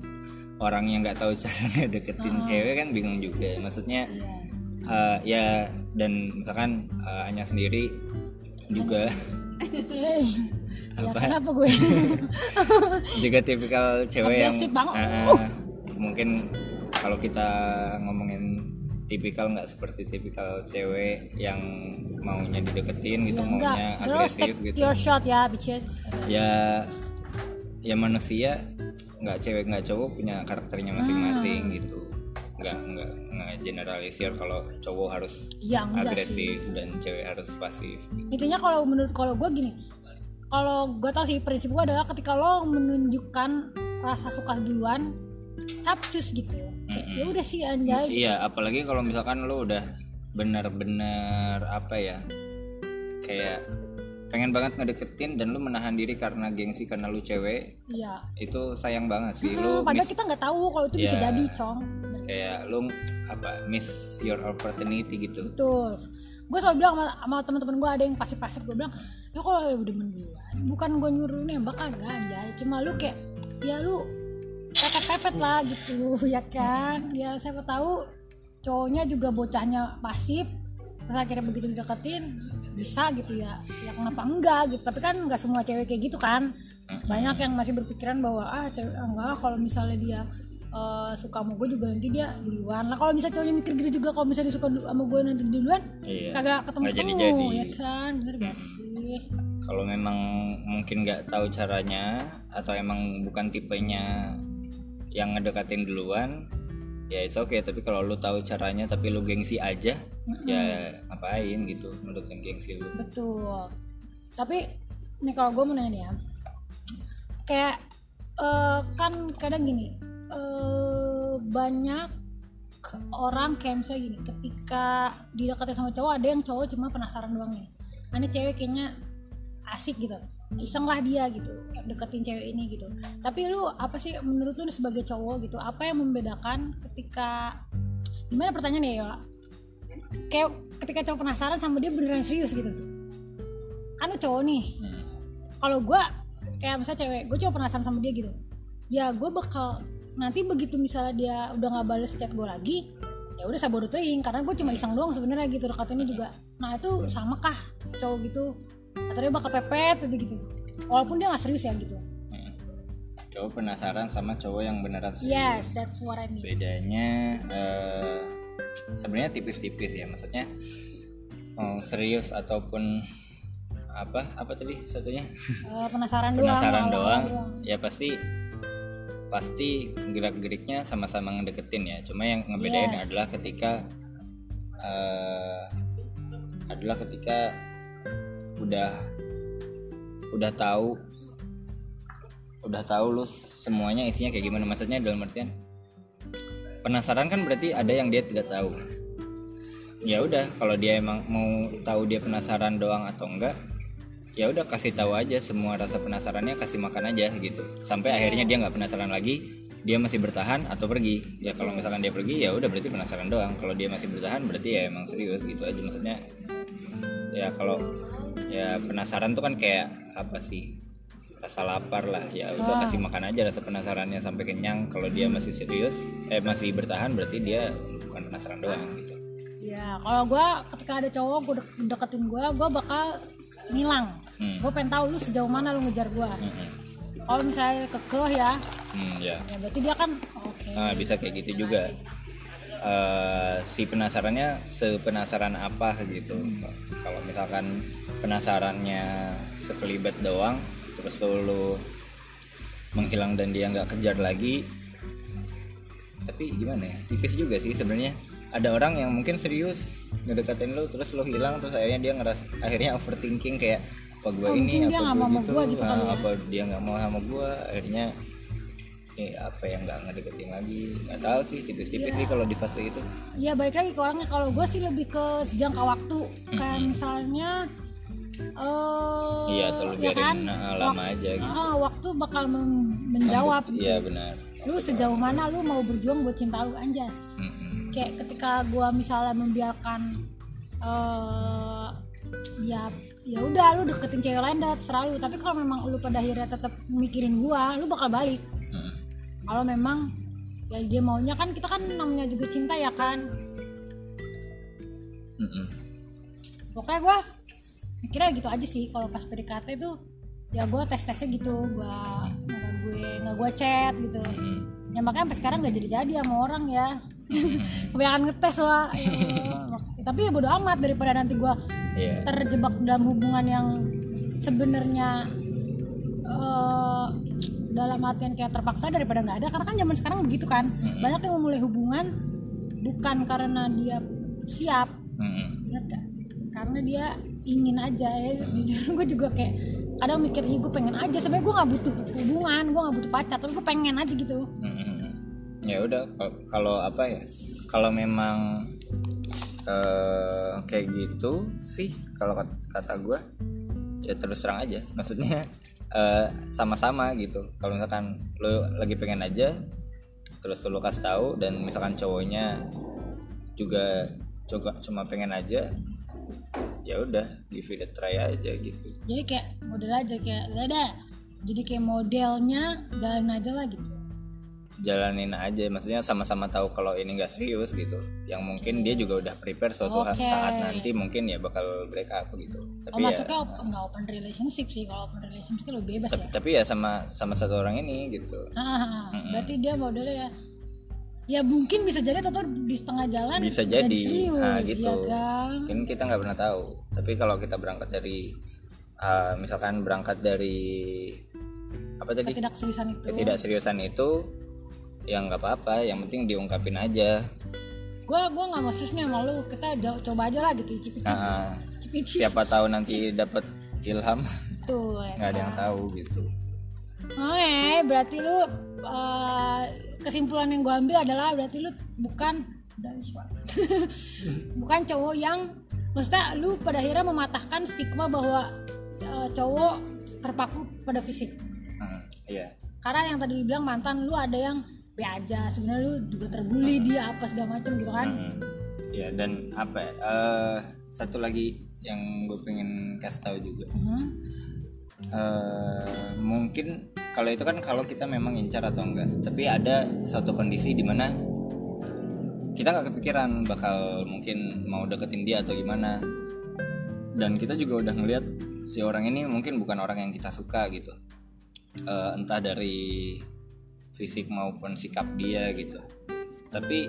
orangnya nggak tahu <laughs> cara ngedeketin cewek kan bingung juga. Maksudnya Iya. eh, ya dan misalkan eh, Anya sendiri juga Hey, ya <laughs> Apa? kenapa gue? <laughs> Juga tipikal cewek yang eh, mungkin kalau kita ngomongin tipikal nggak seperti tipikal cewek yang maunya dideketin gitu Ya, maunya agresif gitu. your shot ya bitches. Ya ya manusia nggak cewek nggak cowok punya karakternya masing-masing Hmm. gitu. Nggak nggak nggak generalisir kalau cowok harus ya enggak sih. agresif dan cewek harus pasif. Intinya kalau menurut kalau gue gini kalau gue tau sih prinsip gue adalah ketika lo menunjukkan rasa suka duluan capcus gitu. Kayak Mm-mm. ya udah sih anjay. Iya apalagi kalau misalkan lo udah benar-benar apa ya kayak pengen banget ngedeketin dan lu menahan diri karena gengsi karena lu cewek iya. itu sayang banget sih. Hmm, lu padahal miss kita nggak tahu kalau itu bisa Iya. jadi cong. Kayak lu apa miss your opportunity gitu. Betul. Gue selalu bilang sama, sama teman-teman gue ada yang pasif-pasif gue bilang ya kalau lu udah duluan bukan gue nyuruh lu nembak kagak anjay. Cuma lu kayak ya lu pepet-pepet lah gitu <laughs> ya kan? Ya siapa tahu cowoknya juga bocahnya pasif terus akhirnya begitu dideketin bisa gitu ya. Ya kenapa enggak gitu? Tapi kan nggak semua cewek kayak gitu kan. Banyak yang masih berpikiran bahwa ah cewek ah, enggak kalau misalnya dia eh, suka sama gue juga nanti dia duluan. Lah kalau misalnya cowoknya mikir gitu juga kalau misalnya dia suka sama gue nanti duluan iya. kagak ketemu Nggak ketemu jadi-jadi. ya kan? Bener gak sih? Kalau memang mungkin nggak tahu caranya atau emang bukan tipenya yang ngedekatin duluan ya itu oke tapi kalau lu tahu caranya tapi lu gengsi aja ya ngapain gitu nurutin gengsi lu? Betul. Tapi nih kalau gue mau nanya nih ya. Kayak eh, kan kadang gini eh, banyak orang kayak misalnya gini ketika dideketin sama cowok ada yang cowok cuma penasaran doang nih. Nah, ini cewek kayaknya asik gitu iseng lah dia gitu deketin cewek ini gitu. Tapi lu apa sih menurut lu sebagai cowok gitu apa yang membedakan ketika gimana pertanyaannya ya kayak ketika cowok penasaran sama dia beneran serius gitu. Kan lu cowok nih. Hmm. kalau gue kayak misalnya cewek gue cuma penasaran sama dia gitu. Ya gue bakal nanti begitu misalnya dia udah nggak bales chat gue lagi ya udah teing karena gue cuma iseng doang sebenarnya gitu dekatinnya juga. Nah itu sama kah cowok gitu atau dia bakal pepet aja gitu. Walaupun dia nggak serius ya gitu. Hmm. cowok penasaran sama cowok yang beneran serius. Yes that's what I mean. Bedanya eh, sebenarnya tipis-tipis ya. Maksudnya mau serius ataupun apa? Apa tadi satunya? Eh, penasaran doang penasaran awal-awal doang. Ya pasti pasti gerak-geriknya sama-sama ngedeketin ya. Cuma yang ngebedain Yes. adalah ketika eh, adalah ketika udah udah tahu. Udah tahu lu semuanya isinya kayak gimana. Maksudnya dalam artian penasaran kan berarti ada yang dia tidak tahu. Ya udah kalau dia emang mau tahu dia penasaran doang atau enggak ya udah kasih tahu aja. Semua rasa penasarannya kasih makan aja gitu. Sampai akhirnya dia nggak penasaran lagi dia masih bertahan atau pergi. Ya kalau misalkan dia pergi ya udah berarti penasaran doang. Kalau dia masih bertahan berarti ya emang serius gitu aja. Maksudnya ya kalau ya penasaran tuh kan kayak apa sih? Rasa lapar lah. Ya udah kasih makan aja rasa penasarannya sampai kenyang. Kalau dia masih serius eh masih bertahan berarti dia bukan penasaran doang gitu. Ya kalau gue ketika ada cowok gue deketin gue gue bakal ngilang. Hmm. gue pengen tahu lu sejauh mana lu ngejar gue Mm-mm. kalau misalnya kekeh ya. Hmm, ya. ya berarti dia kan oke. Nah, bisa kayak gitu juga. Eh, si penasarannya sepenasaran apa gitu. Kalau misalkan penasarannya sekelibat doang, terus lu menghilang dan dia nggak kejar lagi. Tapi gimana ya? Tipis juga sih sebenarnya. Ada orang yang mungkin serius ngedeketin lu terus lu hilang terus akhirnya dia ngeras akhirnya overthinking kayak apa gua Oh, ini dia apa nggak gua sama gitu, gua gitu ah, kali ya. apa dia nggak mau sama gua akhirnya eh, apa yang nggak ngedeketin lagi nggak tahu sih tipis-tipis Iya. sih kalau di fase itu ya baik lagi ke orangnya kalau gue sih lebih ke sejangka waktu kayak misalnya eh iya atau lu ya biarin kan? nah, lama Wak- aja gitu ah, waktu bakal menjawab gitu. iya benar lu sejauh mana lu mau berjuang buat cinta lu anjas Mm-mm. kayak ketika gua misalnya membiarkan eh ya ya udah lu deketin cewek lain dah terserah lu tapi kalau memang lu pada akhirnya tetap mikirin gua lu bakal balik. Kalau memang ya dia maunya kan kita kan namanya juga cinta ya kan? Mm-mm. pokoknya gua mikirnya gitu aja sih. Kalau pas PDKT itu ya gua tes tesnya gitu gua nggak gue nggak gua chat gitu. Mm-mm. ya makanya sampai sekarang nggak jadi jadi sama orang ya. <laughs> Kebanyakan ngetes lah. Ya <laughs> tapi ya bodo amat daripada nanti gua iya. terjebak dalam hubungan yang sebenarnya eh, dalam artian kayak terpaksa daripada nggak ada karena kan zaman sekarang begitu kan. Banyak yang memulai hubungan bukan karena dia siap ingat gak? karena dia ingin aja ya. Jujur <laughs> gue juga kayak kadang mikir iya gue pengen aja. Sebenarnya gue nggak butuh hubungan gue nggak butuh pacar tapi gue pengen aja gitu. Mm-mm. ya udah kal- kalau apa ya kalau memang eh, kayak gitu sih kalau kat- kata gue ya terus terang aja. Maksudnya eh, sama-sama gitu. Kalau misalkan lo lagi pengen aja terus lo kasih tahu dan misalkan cowoknya juga coba cuma pengen aja ya udah give it a try aja gitu. Jadi kayak model aja kayak ada jadi kayak modelnya jalan aja lah gitu jalanin aja. Maksudnya sama-sama tahu kalau ini nggak serius gitu. Yang mungkin dia juga udah prepare suatu Oke. saat nanti mungkin ya bakal break up gitu. Oh, tapi ya masuknya op- nggak open relationship sih. Kalau open relationship kan lebih bebas tapi, ya? tapi ya sama sama satu orang ini gitu. Ah, berarti dia modelnya ya ya mungkin bisa jadi atau di setengah jalan bisa jadi. serius, nah gitu. ya kan? mungkin kita nggak pernah tahu. Tapi kalau kita berangkat dari uh, misalkan berangkat dari apa tadi? Ketidakseriusan itu. Ketidakseriusan itu ya nggak apa-apa. Yang penting diungkapin aja. Gue gue nggak serius nih sama lu. Kita coba aja lah gitu icip icip nah, icip icip siapa tahu nanti dapat ilham. Tuh nggak ada yang tahu gitu. Oke, berarti lu uh, kesimpulan yang gue ambil adalah berarti lu bukan <laughs> bukan cowok yang maksudnya lu pada akhirnya mematahkan stigma bahwa uh, cowok terpaku pada fisik. Hmm, iya. Karena yang tadi lu bilang mantan lu ada yang be aja, sebenarnya lu juga terbully dia apa segala macam gitu kan. Hmm. Ya dan apa ya, eh, satu lagi yang gue pengen kasih tahu juga Mhm. Eh, mungkin kalau itu kan kalau kita memang incar atau enggak tapi ada satu kondisi di mana kita nggak kepikiran bakal mungkin mau deketin dia atau gimana dan kita juga udah ngelihat si orang ini mungkin bukan orang yang kita suka gitu Eh, entah dari fisik maupun sikap dia gitu tapi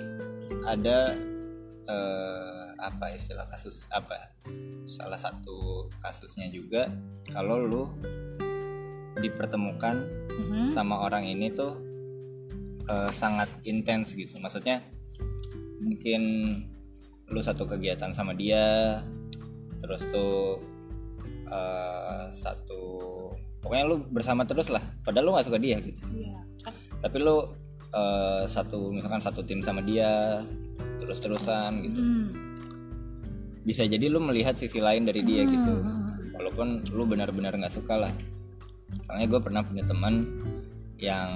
ada eh, apa istilah kasus apa salah satu kasusnya juga kalau lu dipertemukan Mhm. sama orang ini tuh eh, sangat intens gitu maksudnya mungkin lu satu kegiatan sama dia terus tuh eh, satu pokoknya lu bersama terus lah padahal lu nggak suka dia gitu Iya. Tapi lu eh, satu misalkan satu tim sama dia terus terusan gitu Hmm. bisa jadi lu melihat sisi lain dari dia gitu Hmm. walaupun lu benar-benar nggak suka lah soalnya gue pernah punya teman yang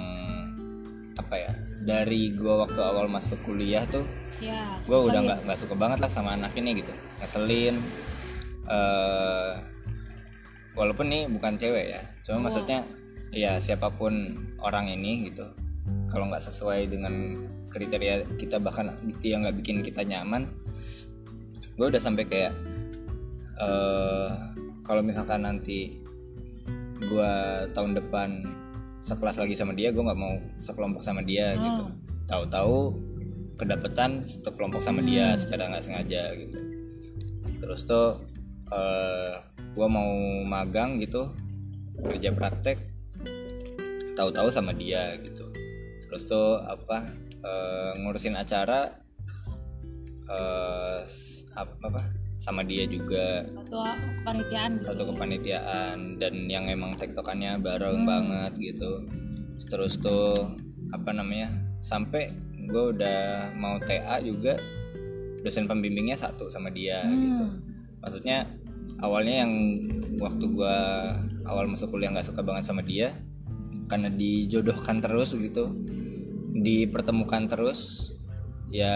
apa ya dari gue waktu awal masuk kuliah tuh Ya. gue udah nggak nggak suka banget lah sama anak ini gitu ngeselin eh walaupun nih bukan cewek ya cuma Oh. maksudnya ya siapa pun orang ini gitu. Kalau nggak sesuai dengan kriteria kita bahkan dia nggak bikin kita nyaman gue udah sampai kayak eh kalau misalkan nanti gue tahun depan sekelas lagi sama dia gue nggak mau sekelompok sama dia gitu. Tahu-tahu kedapetan satu kelompok sama dia secara nggak sengaja gitu. Terus tuh eh gue mau magang gitu kerja praktek tahu-tahu sama dia gitu. Terus tuh apa eh, ngurusin acara eh s- apa, apa sama dia juga. Satu kepanitiaan gitu. satu kepanitiaan dan yang emang tektokannya bareng banget gitu. Terus tuh apa namanya sampai gue udah mau TA juga dosen pembimbingnya satu sama dia gitu. Maksudnya awalnya yang waktu gue awal masuk kuliah nggak suka banget sama dia karena dijodohkan terus gitu dipertemukan terus ya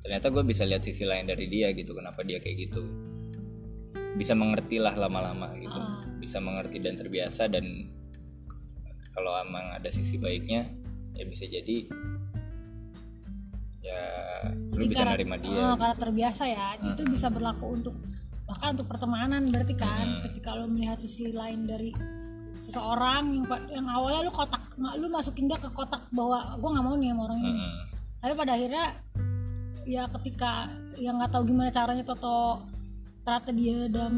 ternyata gue bisa lihat sisi lain dari dia gitu kenapa dia kayak gitu bisa mengerti lah lama-lama gitu Ah. bisa mengerti dan terbiasa dan kalau emang ada sisi baiknya ya bisa jadi ya lu Jadi bisa karak- nerima dia oh, karakter biasa ya itu bisa berlaku untuk bahkan untuk pertemanan berarti kan Hmm. ketika lo melihat sisi lain dari seseorang yang yang awalnya lu kotak lu masukin dia ke kotak bahwa gue nggak mau nih sama orang ini. Mm-mm. tapi pada akhirnya ya ketika yang nggak tahu gimana caranya Toto ternyata dia dan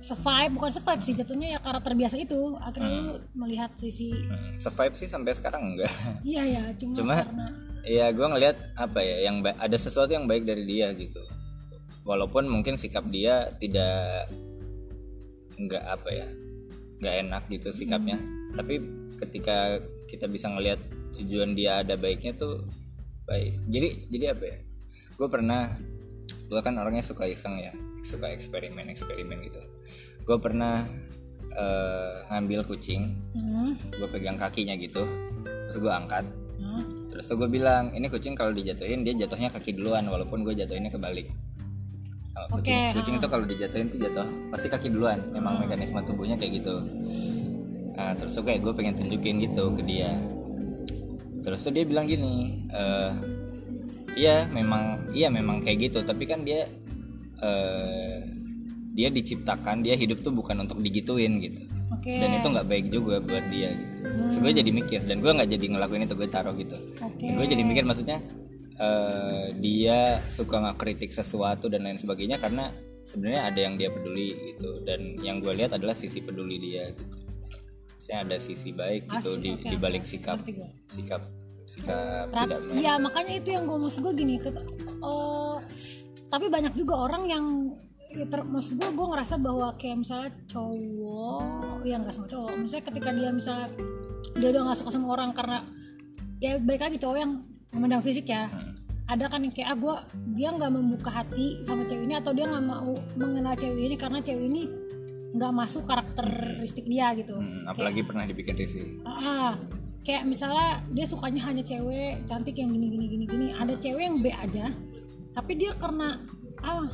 survive bukan survive sih jatuhnya ya karakter biasa itu. Akhirnya lu melihat sisi Mm, survive sih sampai sekarang enggak. <laughs> Iya ya cuma, Cuma karena ya gue ngelihat apa ya yang ada sesuatu yang baik dari dia gitu. Walaupun mungkin sikap dia tidak nggak apa ya nggak enak gitu sikapnya. Tapi ketika kita bisa ngelihat tujuan dia ada baiknya tuh baik. Jadi jadi apa ya? Gue pernah gue kan orangnya suka iseng ya suka eksperimen eksperimen gitu. Gue pernah eh, ngambil kucing hmm, gue pegang kakinya gitu terus gue angkat. Hmm, Terus tuh gue bilang, ini kucing kalau dijatuhin dia jatuhnya kaki duluan, walaupun gue jatuhinnya kebalik. Kalau kucing, kucing tuh kalau dijatuhin tuh jatuh pasti kaki duluan. Memang Hmm. mekanisme tubuhnya kayak gitu. Nah, terus tuh kayak gue pengen tunjukin gitu ke dia. Terus tuh dia bilang gini, eh iya memang iya memang kayak gitu, tapi kan dia eh dia diciptakan, dia hidup tuh bukan untuk digituin gitu oke dan itu nggak baik juga buat dia gitu. Terus gue jadi mikir dan gue nggak jadi ngelakuin itu gue taruh gitu. oke Dan gue jadi mikir maksudnya eh, dia suka nggak kritik sesuatu dan lain sebagainya karena sebenarnya ada yang dia peduli gitu. Dan yang gue lihat adalah sisi peduli dia gitu. Saya ada sisi baik gitu Asik, di, balik sikap sikap sikap Rat- tidak Iya makanya itu yang gue maksud gue gini ke, eh, tapi banyak juga orang yang ya ter- maksud gue gue ngerasa bahwa kayak misalnya cowok ya nggak sama cowok misalnya ketika dia misalnya dia udah nggak suka sama orang karena ya baik lagi cowok yang memandang fisik ya. Hmm. ada kan yang kayak ah gue dia nggak membuka hati sama cewek ini atau dia nggak mau mengenal cewek ini karena cewek ini nggak masuk karakteristik dia gitu. Hmm, apalagi pernah dibikin risih. ah kayak misalnya dia sukanya hanya cewek cantik yang gini gini gini gini. Ada cewek yang B aja tapi dia karena ah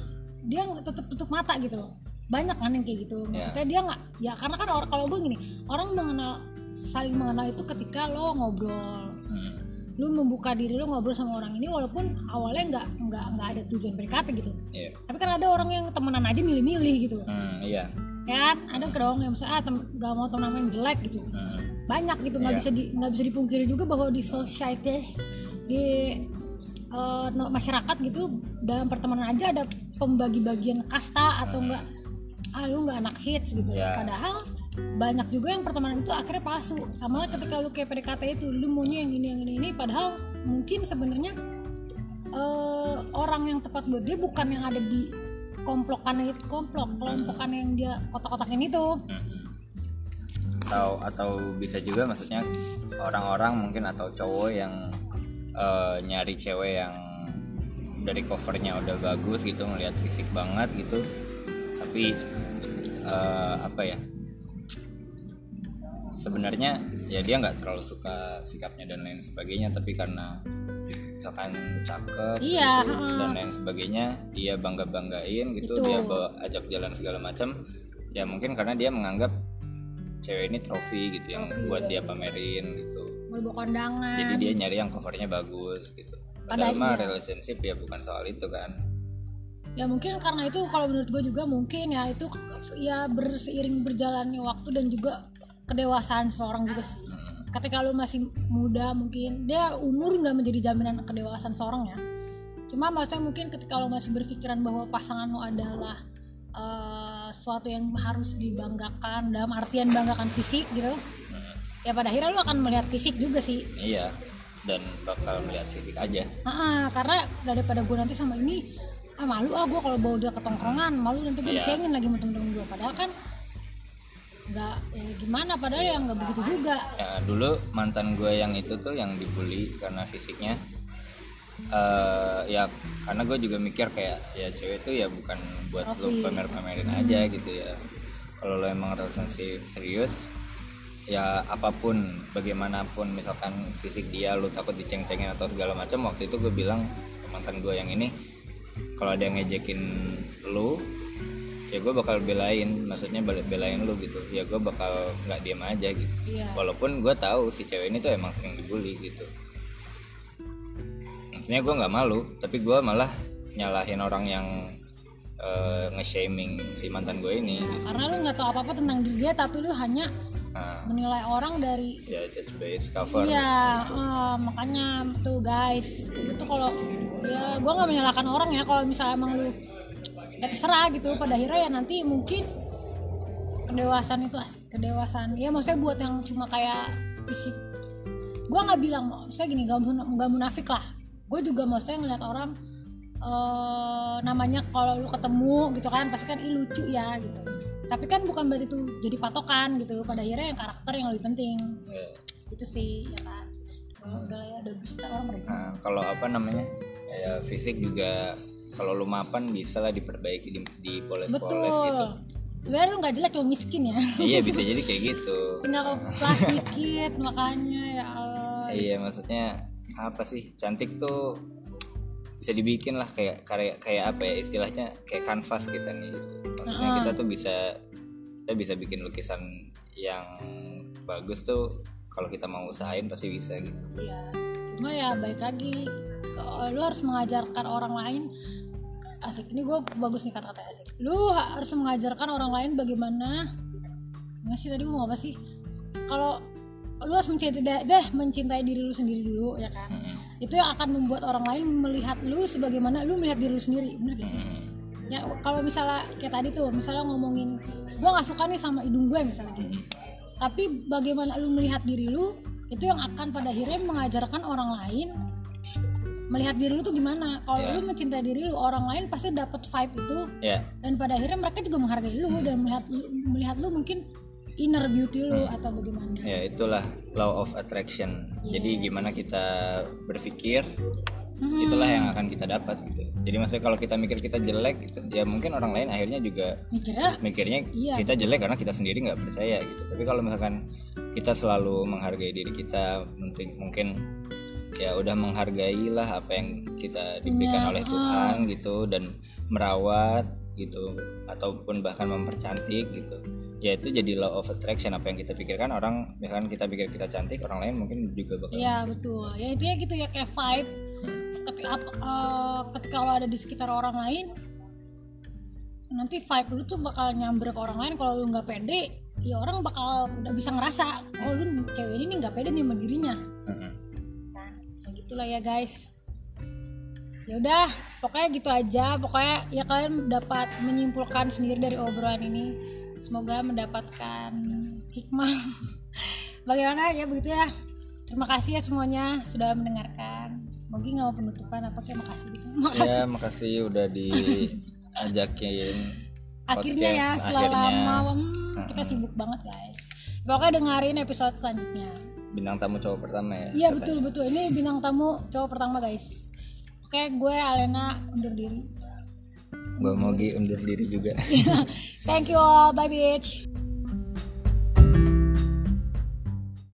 dia tetap tutup mata gitu. Banyak kan yang kayak gitu. Maksudnya dia nggak ya karena kan orang kalau gue gini orang mengenal saling mengenal itu ketika lo ngobrol. Hmm. Lu membuka diri lu ngobrol sama orang ini walaupun awalnya nggak nggak nggak ada tujuan PDKT gitu Iya. tapi kan ada orang yang temenan aja milih-milih gitu Hmm, iya. kan ada dong yang misalnya ah, nggak mau temen nama yang jelek gitu Hmm. banyak gitu nggak Iya. bisa di nggak bisa dipungkiri juga bahwa di society di no- masyarakat gitu dalam pertemanan aja ada pembagi-bagian kasta atau enggak ah lu nggak anak hits gitu Iya. padahal banyak juga yang pertemanan itu akhirnya palsu. Sama ketika lu kayak PDKT itu lu maunya yang ini yang ini ini. Padahal mungkin sebenarnya eh, orang yang tepat buat dia bukan yang ada di komplokan itu komplok kelompokan yang dia kotak-kotakin itu. Mm-mm. atau atau bisa juga maksudnya orang-orang mungkin atau cowok yang eh, nyari cewek yang dari covernya udah bagus gitu ngelihat fisik banget gitu. Tapi eh, apa ya sebenarnya ya dia nggak terlalu suka sikapnya dan lain sebagainya tapi karena misalkan cakep Iya, gitu, dan lain sebagainya dia bangga banggain gitu Itu. dia bawa ajak jalan segala macam ya mungkin karena dia menganggap cewek ini trofi gitu yang Trofi, buat iya. dia pamerin gitu. Mau kondangan. Jadi dia nyari yang covernya bagus gitu. Pada padahal mah relationship ya bukan soal itu kan. Ya mungkin karena itu kalau menurut gue juga mungkin ya itu ya berseiring berjalannya waktu dan juga kedewasaan seorang juga sih. Ketika lu masih muda mungkin dia umur nggak menjadi jaminan kedewasaan seorang ya. Cuma maksudnya mungkin ketika lo masih berpikiran bahwa pasangan lo adalah uh, sesuatu yang harus dibanggakan dalam artian banggakan fisik gitu ya pada akhirnya lo akan melihat fisik juga sih. Iya dan bakal melihat fisik aja. Nah, karena daripada gue nanti sama ini ah malu ah gue kalau bawa dia ke tongkrongan malu nanti gue Iya. dicengin lagi sama temen-temen gue padahal kan nggak ya gimana padahal ya nggak begitu juga. Ya dulu mantan gue yang itu tuh yang dibully karena fisiknya. Eh ya karena gue juga mikir kayak ya cewek itu ya bukan buat lo pamer-pamerin aja gitu ya. Kalau lo emang relationship serius ya apa pun bagaimanapun misalkan fisik dia lo takut diceng-cengin atau segala macam waktu itu gue bilang mantan gue yang ini kalau ada yang ngejekin lo ya gue bakal belain maksudnya balik belain lu gitu. Ya gue bakal nggak diem aja gitu. Iya. walaupun gue tahu si cewek ini tuh emang sering dibully gitu. Maksudnya gue nggak malu tapi gue malah nyalahin orang yang eh, nge-shaming si mantan gue ini. Gitu. karena lu nggak tahu apa apa tentang dia tapi lu hanya nah, menilai orang dari ya judge by its cover. Iya, eh, makanya tuh guys, itu kalau ya gue nggak menyalahkan orang ya kalau misalnya emang lu ya terserah gitu. Pada akhirnya ya nanti mungkin kedewasaan itu asik kedewasaan. Ya maksudnya buat yang cuma kayak fisik. Gue nggak bilang maksudnya gini gak, gak munafik lah. Gue juga maksudnya ngeliat orang eh namanya kalau lu ketemu gitu kan pasti kan ih lucu ya gitu. Tapi kan bukan berarti itu jadi patokan gitu. Pada akhirnya yang karakter yang lebih penting. Ya. itu sih ya kan. Kalau udah ya udah bisa orang mereka. Nah, kalau apa namanya ya fisik juga kalau lu mapan bisa lah diperbaiki di, dipoles-poles betul gitu sebenarnya lu nggak jelek cuma miskin ya iya bisa jadi kayak gitu tinggal plastik dikit makanya ya Allah Iya maksudnya apa sih cantik tuh bisa dibikin lah kayak kayak kayak apa ya istilahnya kayak kanvas kita nih gitu. Maksudnya Ah. kita tuh bisa kita bisa bikin lukisan yang bagus tuh kalau kita mau usahain pasti bisa gitu. ya cuma ya baik lagi kalau lu harus mengajarkan orang lain asik. Ini gue bagus nih kata-kata asik. Lu harus mengajarkan orang lain bagaimana nggak sih tadi gue mau apa sih? Kalau lu harus mencintai deh mencintai diri lu sendiri dulu ya kan? Mm-mm. itu yang akan membuat orang lain melihat lu sebagaimana lu melihat diri lu sendiri bener gak sih? Mm. ya kalau misalnya kayak tadi tuh misalnya ngomongin gue nggak suka nih sama hidung gue misalnya gitu. Tapi bagaimana lu melihat diri lu itu yang akan pada akhirnya mengajarkan orang lain melihat diri lu tuh gimana kalau Ya. lu mencintai diri lu orang lain pasti dapat vibe itu Ya dan pada akhirnya mereka juga menghargai lu dan melihat melihat lu mungkin inner beauty lu atau bagaimana ya itulah law of attraction. Jadi gimana kita berpikir Hmm. itulah yang akan kita dapat gitu. Jadi maksudnya kalau kita mikir kita jelek gitu, ya mungkin orang lain akhirnya juga mikirnya mikirnya Iya. kita jelek karena kita sendiri nggak percaya gitu tapi kalau misalkan kita selalu menghargai diri kita mungkin mungkin ya udah menghargai lah apa yang kita diberikan Iya, oleh Tuhan gitu dan merawat gitu ataupun bahkan mempercantik gitu ya itu jadi law of attraction apa yang kita pikirkan orang misalkan kita pikir kita cantik orang lain mungkin juga bakal Iya betul. Ya intinya gitu ya kayak vibe. Ketika apa- eh, ketika lo ada di sekitar orang lain, nanti vibe lu tuh bakal nyamber ke orang lain. Kalau lu nggak pede, ya orang bakal udah bisa ngerasa, oh lu cewek ini nggak pede nih sama dirinya. Mm-mm. Ya gitulah ya guys. Ya udah, pokoknya gitu aja. Pokoknya ya kalian dapat menyimpulkan sendiri dari obrolan ini. Semoga mendapatkan hikmah. <laughs> Bagaimana ya begitu ya. Terima kasih ya semuanya sudah mendengarkan. Mogi nggak mau penutupan apa kayak makasih gitu. <laughs> Makasih. ya makasih udah diajakin <laughs> Akhirnya ya podcast setelah akhirnya. lama hmm, kita sibuk banget guys. Pokoknya dengerin episode selanjutnya. Bintang tamu cowok pertama ya Iya betul betul. Ini bintang tamu cowok pertama guys. Oke, gue Alena undur diri. gue mau undur diri juga <laughs> Thank you all. Bye bitch.